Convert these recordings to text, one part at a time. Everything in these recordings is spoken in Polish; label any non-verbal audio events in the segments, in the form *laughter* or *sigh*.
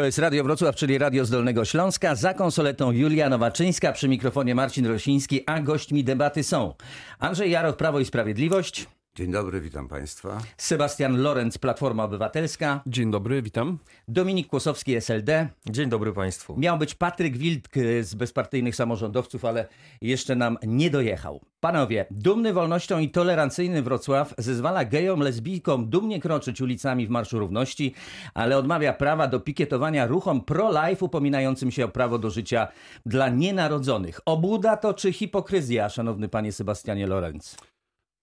To jest Radio Wrocław, czyli Radio z Dolnego Śląska. Za konsoletą Julia Nowaczyńska, przy mikrofonie Marcin Rosiński, a gośćmi debaty są Andrzej Jaroch, Prawo i Sprawiedliwość. Dzień dobry, witam Państwa. Sebastian Lorenz, Platforma Obywatelska. Dzień dobry, witam. Dominik Kłosowski, SLD. Dzień dobry Państwu. Miał być Patryk Wilk z bezpartyjnych samorządowców, ale jeszcze nam nie dojechał. Panowie, dumny wolnością i tolerancyjny Wrocław zezwala gejom, lesbijkom dumnie kroczyć ulicami w Marszu Równości, ale odmawia prawa do pikietowania ruchom pro-life upominającym się o prawo do życia dla nienarodzonych. Obuda to czy hipokryzja, szanowny panie Sebastianie Lorenz?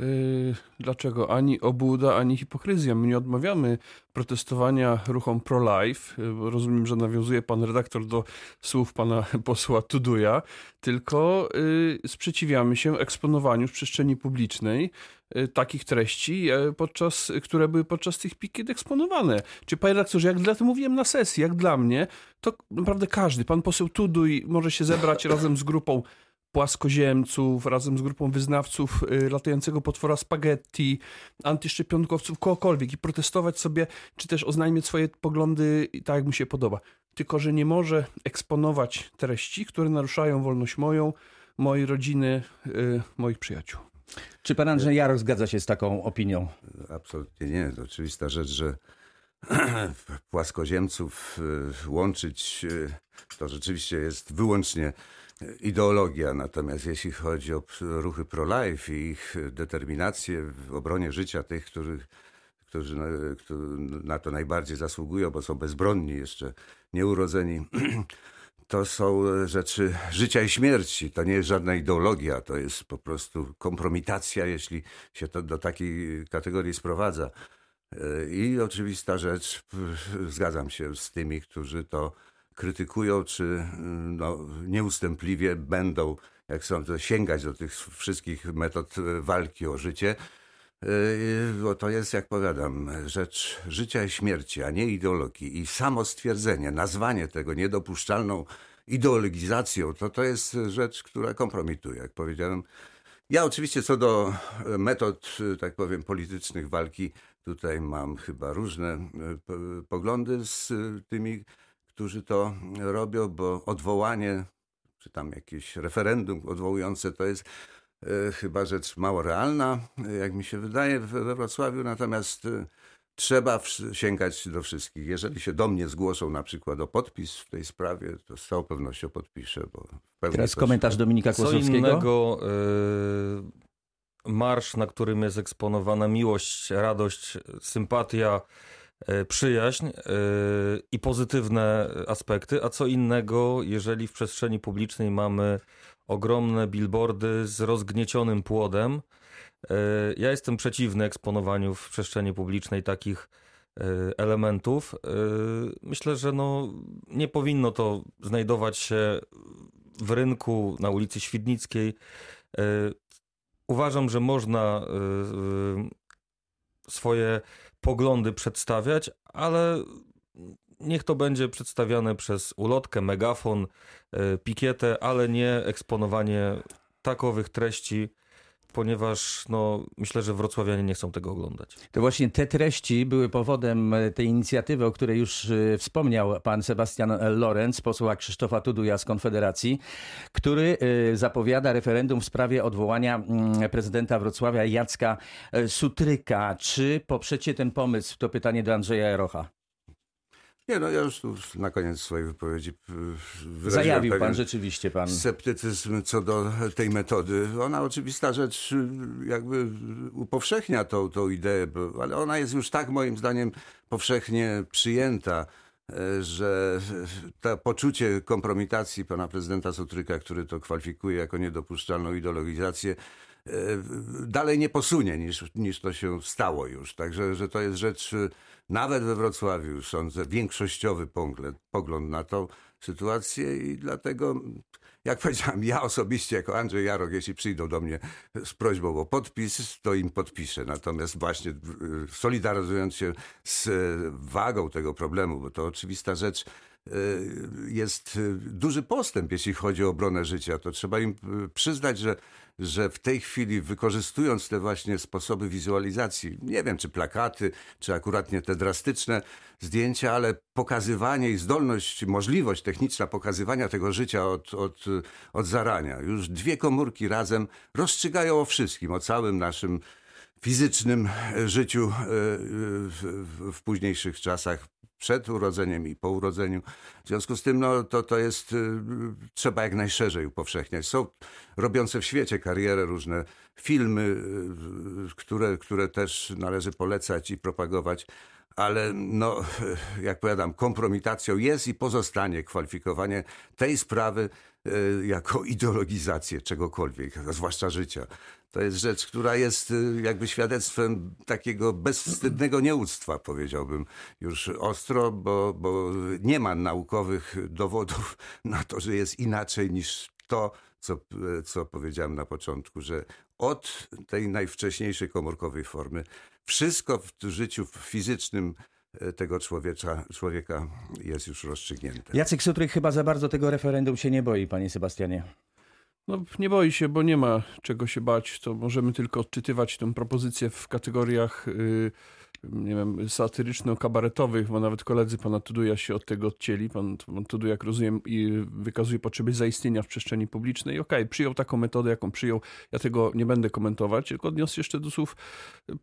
Yy, dlaczego ani obłuda, ani hipokryzja? My nie odmawiamy protestowania ruchom pro-life. Yy, rozumiem, że nawiązuje pan redaktor do słów pana *laughs* posła Tuduja, tylko yy, sprzeciwiamy się eksponowaniu w przestrzeni publicznej takich treści, podczas, które były podczas tych pikiet eksponowane. Czy panie redaktorze, jak dla to mówiłem na sesji, jak dla mnie, to naprawdę każdy, pan poseł Tuduj może się zebrać *laughs* razem z grupą płaskoziemców, razem z grupą wyznawców y, latającego potwora spaghetti, antyszczepionkowców, kogokolwiek i protestować sobie, czy też oznajmiać swoje poglądy tak, jak mu się podoba. Tylko, że nie może eksponować treści, które naruszają wolność moją, mojej rodziny, y, moich przyjaciół. Czy pan Andrzej Jaroch zgadza się z taką opinią? Absolutnie nie. To oczywista rzecz, że *clears throat* płaskoziemców y, łączyć to rzeczywiście jest wyłącznie ideologia. Natomiast jeśli chodzi o ruchy pro-life i ich determinację w obronie życia tych, których, którzy na, na to najbardziej zasługują, bo są bezbronni, jeszcze nieurodzeni, *clears throat* to są rzeczy życia i śmierci. To nie jest żadna ideologia, to jest po prostu kompromitacja, jeśli się to do takiej kategorii sprowadza. I oczywista rzecz, zgadzam się z tymi, którzy to krytykują, czy no, nieustępliwie będą, jak sądzę, sięgać do tych wszystkich metod walki o życie. Bo to jest, jak powiadam, rzecz życia i śmierci, a nie ideologii. I samo stwierdzenie, nazwanie tego niedopuszczalną ideologizacją, to to jest rzecz, która kompromituje, jak powiedziałem. Ja oczywiście co do metod, tak powiem, politycznych walki, tutaj mam chyba różne poglądy z tymi którzy to robią, bo odwołanie, czy tam jakieś referendum odwołujące to jest e, chyba rzecz mało realna, jak mi się wydaje, we Wrocławiu. Natomiast e, trzeba sięgać do wszystkich. Jeżeli się do mnie zgłoszą na przykład o podpis w tej sprawie, to z całą pewnością podpiszę. Bo Teraz komentarz Dominika Kłosowskiego. Co innego marsz, na którym jest eksponowana miłość, radość, sympatia, E, przyjaźń e, i pozytywne aspekty, a co innego, jeżeli w przestrzeni publicznej mamy ogromne billboardy z rozgniecionym płodem. E, ja jestem przeciwny eksponowaniu w przestrzeni publicznej takich elementów. Myślę, że no, nie powinno to znajdować się w rynku na ulicy Świdnickiej. Uważam, że można swoje poglądy przedstawiać, ale niech to będzie przedstawiane przez ulotkę, megafon, e, pikietę, ale nie eksponowanie takowych treści, ponieważ no, myślę, że wrocławianie nie chcą tego oglądać. To właśnie te treści były powodem e, tej inicjatywy, o której już e, wspomniał pan Sebastian Lorenz, posła Krzysztofa Tuduja z Konfederacji, który e, zapowiada referendum w sprawie odwołania mm, prezydenta Wrocławia Jacka Sutryka. Czy poprzecie ten pomysł? To pytanie do Andrzeja Jarocha. Nie, no ja już tu na koniec swojej wypowiedzi Zajawił pan rzeczywiście pan. Sceptycyzm co do tej metody. Ona oczywista rzecz jakby upowszechnia tą, tą ideę, ale ona jest już tak moim zdaniem powszechnie przyjęta, e, że to poczucie kompromitacji pana prezydenta Sutryka, który to kwalifikuje jako niedopuszczalną ideologizację, dalej nie posunie niż, niż to się stało już. Także że to jest rzecz nawet we Wrocławiu, sądzę, większościowy pogląd, pogląd na tą sytuację i dlatego, jak powiedziałem, ja osobiście jako Andrzej Jarok, jeśli przyjdą do mnie z prośbą o podpis, to im podpiszę. Natomiast właśnie solidaryzując się z wagą tego problemu, bo to oczywista rzecz, jest duży postęp, jeśli chodzi o obronę życia. To trzeba im przyznać, że że w tej chwili wykorzystując te właśnie sposoby wizualizacji, nie wiem czy plakaty, czy akurat nie te drastyczne zdjęcia, ale pokazywanie i zdolność, możliwość techniczna pokazywania tego życia od, od, od zarania. Już dwie komórki razem rozstrzygają o wszystkim, o całym naszym fizycznym życiu w, w, w późniejszych czasach, przed urodzeniem i po urodzeniu. W związku z tym no, to, to jest, y, trzeba jak najszerzej upowszechniać. Są robiące w świecie karierę różne filmy, y, które, które też należy polecać i propagować ale no, *laughs* jak powiadam, kompromitacją jest i pozostanie kwalifikowanie tej sprawy y, jako ideologizację czegokolwiek, zwłaszcza życia. To jest rzecz, która jest y, jakby świadectwem takiego bezwstydnego nieuctwa, powiedziałbym już ostro, bo, bo nie ma naukowych dowodów *laughs* na to, że jest inaczej niż to, co, co powiedziałem na początku, że od tej najwcześniejszej komórkowej formy wszystko w życiu fizycznym e, tego człowieka, człowieka jest już rozstrzygnięte. Jacek Sutryk chyba za bardzo tego referendum się nie boi, panie Sebastianie. No, nie boi się, bo nie ma czego się bać. To możemy tylko odczytywać tę propozycję w kategoriach yy, nie wiem, satyryczno-kabaretowych, bo nawet koledzy pana Tuduja się od tego odcięli. Pan, pan Tuduj, jak rozumiem, i wykazuje potrzeby zaistnienia w przestrzeni publicznej. Okej, okay, przyjął taką metodę, jaką przyjął. Ja tego nie będę komentować, tylko odniosę jeszcze do słów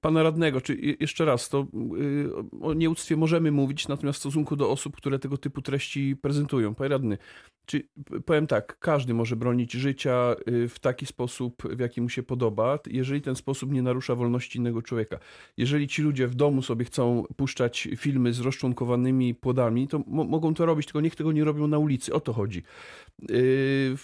pana radnego. Czy jeszcze raz, to yy, o nieuctwie możemy mówić, natomiast w stosunku do osób, które tego typu treści prezentują. Panie radny, czy powiem tak, każdy może bronić życia y, w taki sposób, w jaki mu się podoba, jeżeli ten sposób nie narusza wolności innego człowieka. Jeżeli ci ludzie w domu sobie chcą puszczać filmy z rozczłonkowanymi płodami, to mogą to robić, tylko niech tego nie robią na ulicy. O to chodzi. Y,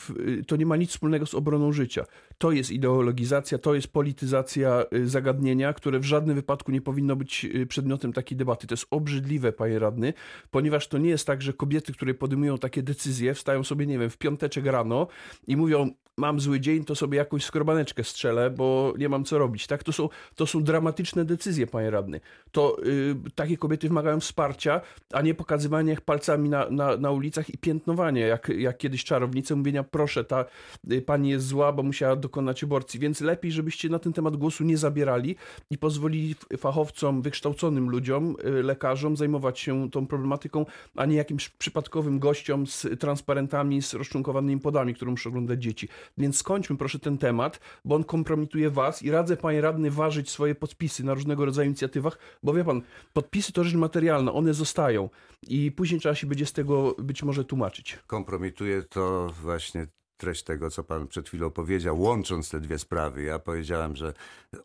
to nie ma nic wspólnego z obroną życia. To jest ideologizacja, to jest polityzacja y, zagadnienia, które w żadnym wypadku nie powinno być przedmiotem takiej debaty. To jest obrzydliwe, panie radny, ponieważ to nie jest tak, że kobiety, które podejmują takie decyzje, wstają sobie, nie wiem, w piąteczek rano i mówią, mam zły dzień, to sobie jakąś skrobaneczkę strzelę, bo nie mam co robić. Tak? To, są, to są dramatyczne decyzje, panie radny. To yy, takie kobiety wymagają wsparcia, a nie pokazywania ich palcami na, na, na ulicach i piętnowanie, jak, jak kiedyś czarownice mówienia, proszę, ta y, pani jest zła, bo musiała dokonać aborcji. Więc lepiej, żebyście na ten temat głosu nie zabierali i pozwolili fachowcom, wykształconym ludziom, y, lekarzom zajmować się tą problematyką, a nie jakimś przypadkowym gościom z transparentami, z rozczłonkowanymi podami, które muszą oglądać dzieci. Więc skończmy proszę ten temat, bo on kompromituje was i radzę panie radny ważyć swoje podpisy na różnego rodzaju inicjatywach, bo wie pan, podpisy to rzecz materialna, one zostają i później trzeba się będzie z tego być może tłumaczyć. Kompromituje to właśnie treść tego, co pan przed chwilą powiedział, łącząc te dwie sprawy. Ja powiedziałem, że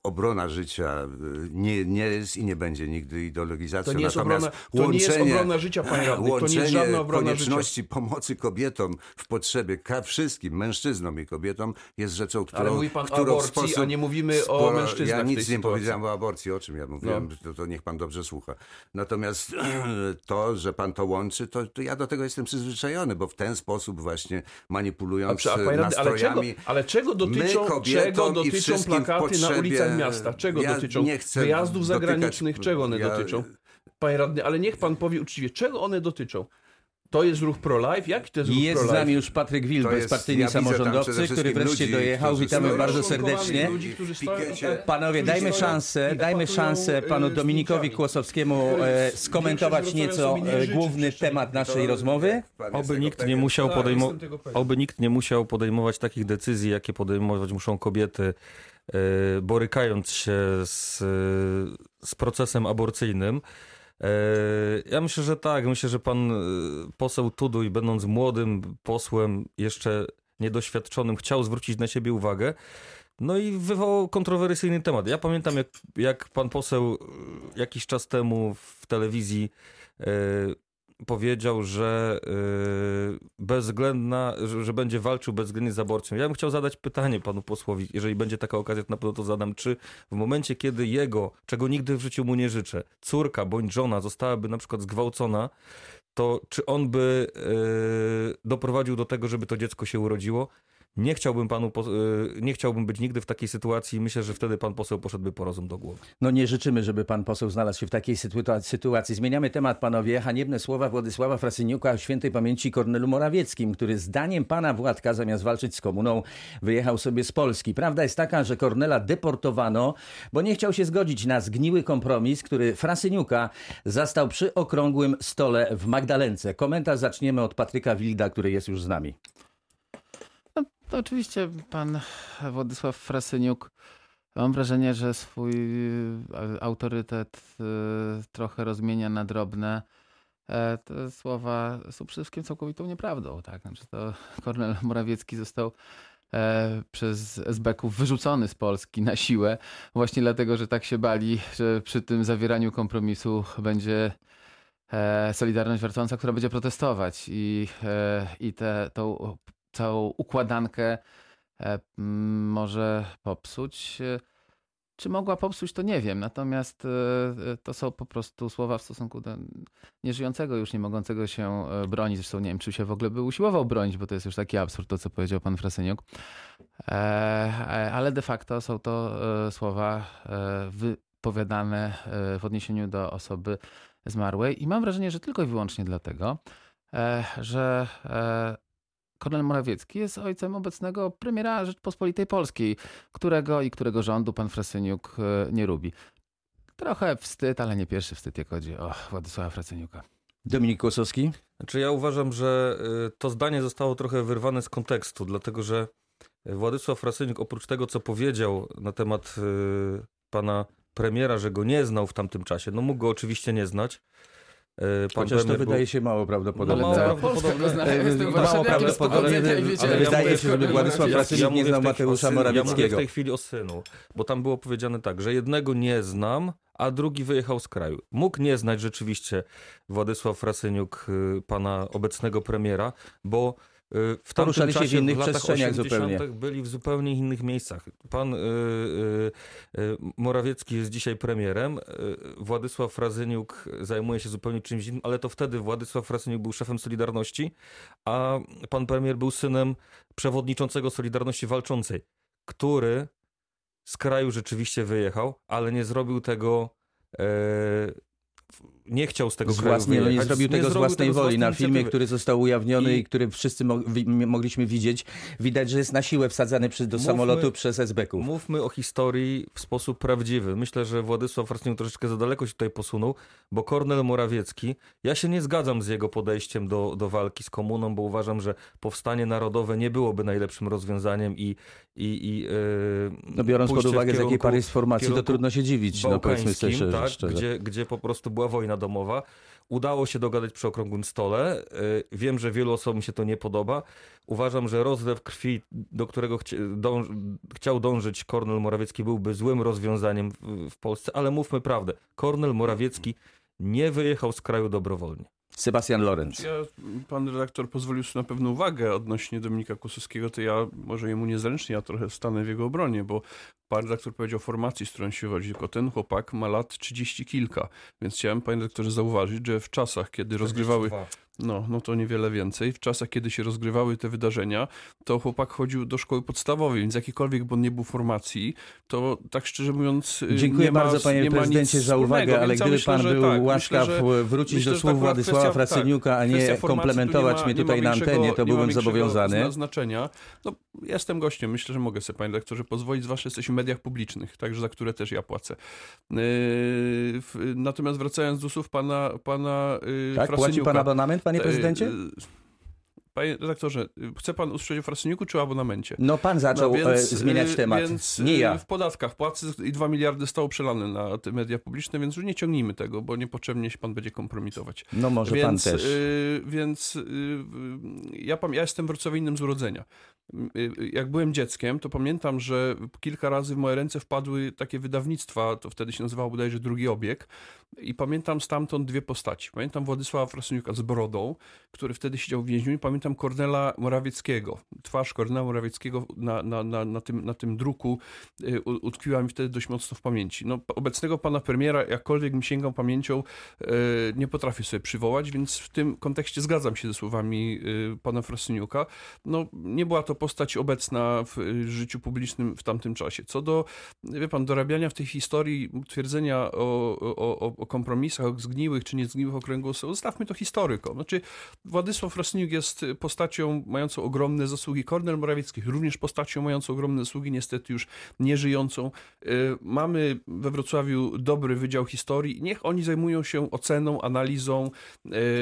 obrona życia y, nie, nie jest i nie będzie nigdy ideologizacją. To nie jest, obrona, to nie jest obrona życia, panie radny. To nie jest żadna obrona konieczności życia. pomocy kobietom w potrzebie, wszystkim mężczyznom i kobietom jest rzeczą, którą... Ale mówi pan o aborcji, sposób, a nie mówimy o mężczyznach Ja nic nie sytuacji. powiedziałem o aborcji, o czym ja mówiłem, no. to, to, niech pan dobrze słucha. Natomiast *clears throat* to, że pan to łączy, to, to ja do tego jestem przyzwyczajony, bo w ten sposób właśnie manipulując a, a nastrojami. Ale czego, ale czego dotyczą, czego dotyczą plakaty na ulicach miasta? Czego ja dotyczą? Wyjazdów zagranicznych? Czego one ja, dotyczą? Panie radny, ale niech pan powie uczciwie, czego one dotyczą? To jest ruch pro-life? Jaki to jest ruch Jest z nami już Patryk Wil, bezpartyjny ja samorządowcy, który wreszcie ludzi, dojechał. Witamy bardzo serdecznie. Ludzi, Panowie, dajmy szansę, dajmy szansę panu Dominikowi Kłosowskiemu e, skomentować nieco e, główny temat naszej rozmowy. Oby nikt, nie musiał podejmo- oby nikt nie musiał podejmować takich decyzji, jakie podejmować muszą kobiety, e, borykając się z, z procesem aborcyjnym. E, ja myślę, że tak. Myślę, że pan e, poseł Tuduj, będąc młodym posłem, jeszcze niedoświadczonym, chciał zwrócić na siebie uwagę. No i wywołał kontrowersyjny temat. Ja pamiętam, jak, jak pan poseł e, jakiś czas temu w telewizji powiedział, że bezwzględna, że, że, będzie walczył bezwzględnie z aborcją. Ja bym chciał zadać pytanie panu posłowi, jeżeli będzie taka okazja, to na pewno to zadam, czy w momencie, kiedy jego, czego nigdy w życiu mu nie życzę, córka bądź żona zostałaby na przykład zgwałcona, to czy on by yy, doprowadził do tego, żeby to dziecko się urodziło? Nie chciałbym panu, y, nie chciałbym być nigdy w takiej sytuacji. Myślę, że wtedy pan poseł poszedłby po rozum do głowy. No nie życzymy, żeby pan poseł znalazł się w takiej sytua- sytuacji. Zmieniamy temat, panowie. Haniebne słowa Władysława Frasyniuka o świętej pamięci Kornelu Morawieckim, który zdaniem pana Władka zamiast walczyć z komuną wyjechał sobie z Polski. Prawda jest taka, że Kornela deportowano, bo nie chciał się zgodzić na zgniły kompromis, który Frasyniuka zastał przy okrągłym stole w Magdalence. Komentarz zaczniemy od Patryka Wilda, który jest już z nami. No, to oczywiście pan Władysław Frasyniuk, mam wrażenie, że swój e, autorytet e, trochę rozmienia na drobne. E, Te słowa są przede wszystkim całkowitą nieprawdą. Tak? Znaczy to Kornel Morawiecki został przez SB-ków wyrzucony z Polski na siłę, właśnie dlatego, że tak się bali, że przy tym zawieraniu kompromisu będzie Solidarność Walcząca, która będzie protestować i, i tę tą całą układankę e, może popsuć. E, Czy mogła popsuć, to nie wiem. Natomiast e, to są po prostu słowa w stosunku do nieżyjącego, już nie mogącego się bronić. Zresztą nie wiem, czy się w ogóle by usiłował bronić, bo to jest już taki absurd, to co powiedział pan Frasyniuk. Ale de facto są to słowa wypowiadane w odniesieniu do osoby zmarłej. I mam wrażenie, że tylko i wyłącznie dlatego, że Kornel Morawiecki jest ojcem obecnego premiera Rzeczpospolitej Polskiej, którego i którego rządu pan Frasyniuk e, nie lubi. Trochę wstyd, ale nie pierwszy wstyd, jak chodzi o Władysława Frasyniuka. Dominik Kłosowski. Znaczy ja uważam, że y, to zdanie zostało trochę wyrwane z kontekstu, dlatego że Władysław Frasyniuk oprócz tego, co powiedział na temat y, pana premiera, że go nie znał w tamtym czasie, no mógł go oczywiście nie znać. Y, Pan Chociaż to premier był- wydaje się mało prawdopodobne. No, mało prawdopodobne. Polska. E, mało prawdopodobne, pochodzenia i ale wydaje się, żeby Władysław Frasyniuk nie mówię znał Mateusza o synu, Ja mówię w Morawieckiego. tej chwili o synu, bo tam było powiedziane tak, że jednego nie znam, a drugi wyjechał z kraju. Mógł nie znać rzeczywiście Władysław Frasyniuk, y, pana obecnego premiera, bo y, w tamtym Poruszali się w czasie, innych latach przestrzeniach 80. zupełnie. byli w zupełnie innych miejscach. Pan y, y, y, Morawiecki jest dzisiaj premierem, y, Władysław Frasyniuk zajmuje się zupełnie czymś innym, ale to wtedy Władysław Frasyniuk był szefem Solidarności, a pan premier był synem przewodniczącego Solidarności Walczącej, który z kraju rzeczywiście wyjechał, ale nie zrobił tego. Nie chciał z tego Z kraju własnej, no nie wyjechać. zrobił tego z zrobił własnej z woli. własnej Na filmie, inicjatywy. który został ujawniony i, I- który wszyscy mo mogliśmy widzieć, widać, że jest na siłę wsadzany przy, do Mówmy- samolotu przez SB-ków. Mówmy o historii w sposób prawdziwy. Myślę, że Władysław Frasyniuk troszeczkę za daleko się tutaj posunął, bo Kornel Morawiecki, ja się nie zgadzam z jego podejściem do, do walki z komuną, bo uważam, że powstanie narodowe nie byłoby najlepszym rozwiązaniem i, i, i e, No biorąc pod uwagę, z jakiej kierunku- pary jest formacji, to kierunku trudno się dziwić, no powiedzmy sobie tak, szczerze. Gdzie, gdzie po prostu była wojna domowa. Udało się dogadać przy okrągłym stole. Y, Wiem, że wielu osobom się to nie podoba. Uważam, że rozlew krwi, do którego chci, dąż, chciał dążyć Kornel Morawiecki, byłby złym rozwiązaniem w, w Polsce, ale mówmy prawdę. Kornel Morawiecki nie wyjechał z kraju dobrowolnie. Sebastian Lorenz. Ja, pan redaktor pozwolił sobie na pewną uwagę odnośnie Dominika Kłosowskiego, to ja może jemu niezręcznie, ja trochę stanę w jego obronie, bo pan redaktor powiedział o formacji, z którą się tylko ten chłopak ma lat 30 kilka, więc chciałem, panie redaktorze, zauważyć, że w czasach, kiedy rozgrywały, no, no to niewiele więcej, w czasach, kiedy się rozgrywały te wydarzenia, to chłopak chodził do szkoły podstawowej, więc jakikolwiek on nie był formacji, to tak szczerze mówiąc... y, Dziękuję ma, bardzo panie prezydencie za uwagę, ale gdyby myślę, pan był tak, łaskaw myślę, wrócić myślę, do słów tak, Władysława kwestia- tak, Frasyniuka, a nie komplementować nie ma- mnie tutaj na antenie, to nie ma byłbym zobowiązany. zna- znaczenia. No, jestem gościem, myślę, że mogę sobie, panie redaktorze, pozwolić, zwłaszcza jesteśmy w mediach publicznych, także za które też ja płacę. Yy, natomiast wracając do słów pana, pana yy, Tak, płaci pan abonament, panie prezydencie? Panie redaktorze, chce pan usłyszeć o Frasyniuku czy o abonamencie? No pan zaczął No, e, zmieniać y, temat, Więc nie y, ja. w podatkach płacy i 2 miliardy zostało przelane na te media publiczne, więc już nie ciągnijmy tego, bo niepotrzebnie się pan będzie kompromitować. No może pan więc, też. y, więc y, y, ja, ja jestem wrocławinnym z urodzenia. Y, y, Jak byłem dzieckiem, to pamiętam, że kilka razy w moje ręce wpadły takie wydawnictwa, to wtedy się nazywało bodajże Drugi Obieg i pamiętam stamtąd dwie postaci. Pamiętam Władysława Frasyniuka z Brodą, który wtedy siedział w więzieniu i pamiętam pamiętam Kornela Morawieckiego. Twarz Kornela Morawieckiego na, na, na, na, tym, na tym druku y, utkwiła mi wtedy dość mocno w pamięci. No, obecnego pana premiera, jakkolwiek mi sięgam pamięcią, y, nie potrafię sobie przywołać, więc w tym kontekście zgadzam się ze słowami y, pana Frasyniuka. No, nie była to postać obecna w życiu publicznym w tamtym czasie. Co do, wie pan, dorabiania w tej historii, twierdzenia o, o, o- kompromisach, o zgniłych czy niezgniłych okręgów, zostawmy to historykom. Znaczy, Władysław Frasyniuk jest postacią mającą ogromne zasługi. Kornel Morawiecki również postacią mającą ogromne zasługi, niestety już nieżyjącą. Y, Mamy we Wrocławiu dobry Wydział Historii. Niech oni zajmują się oceną, analizą,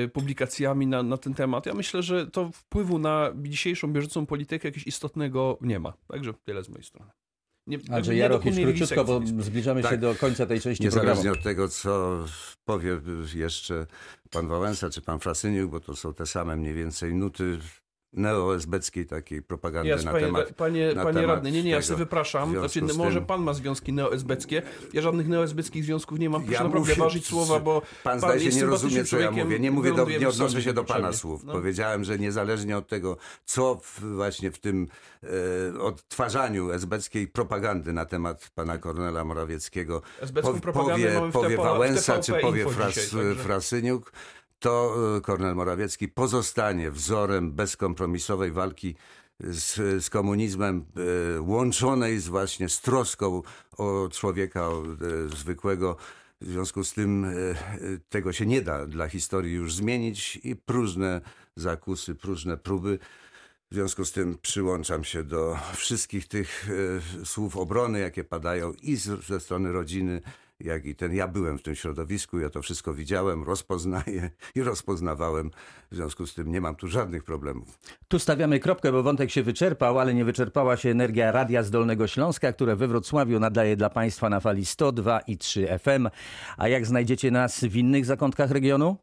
y, publikacjami na, na ten temat. Ja myślę, że to wpływu na dzisiejszą bieżącą politykę jakiegoś istotnego nie ma. Także tyle z mojej strony. Nie, Andrzej dokonuję króciutko, bo zbliżamy się Tak. do końca tej części programu. Niezależnie od tego, co powie jeszcze pan Wałęsa czy pan Frasyniuk, bo to są te same mniej więcej nuty neoesbeckiej takiej propagandy na panie, temat panie, na panie temat radny, nie, nie, ja sobie wypraszam. Znaczy, z może tym- pan ma związki neoesbeckie. Ja żadnych neoesbeckich związków nie mam. Proszę Ja naprawdę ważyć słowa, bo Pan zdaje się nie rozumie, co ja mówię. Nie mówię, do, nie odnoszę się do pana słów. No. Powiedziałem, że niezależnie od tego, co w, właśnie w tym e, odtwarzaniu esbeckiej propagandy na temat pana Kornela Morawieckiego Esbecką propagandę powie, powie Wałęsa, czy powie Fras, dzisiaj, Frasyniuk, to e, Kornel Morawiecki pozostanie wzorem bezkompromisowej walki z, z komunizmem, e, łączonej z właśnie z troską o człowieka o, e, zwykłego. W związku z tym tego się nie da dla historii już zmienić i próżne zakusy, próżne próby. W związku z tym przyłączam się do wszystkich tych słów obrony, jakie padają i ze strony rodziny, jak i ten. Ja byłem w tym środowisku, ja to wszystko widziałem, rozpoznaję i rozpoznawałem. W związku z tym nie mam tu żadnych problemów. Tu stawiamy kropkę, bo wątek się wyczerpał, ale nie wyczerpała się energia Radia z Dolnego Śląska, które we Wrocławiu nadaje dla Państwa na fali 102 i 3 FM. A jak znajdziecie nas w innych zakątkach regionu?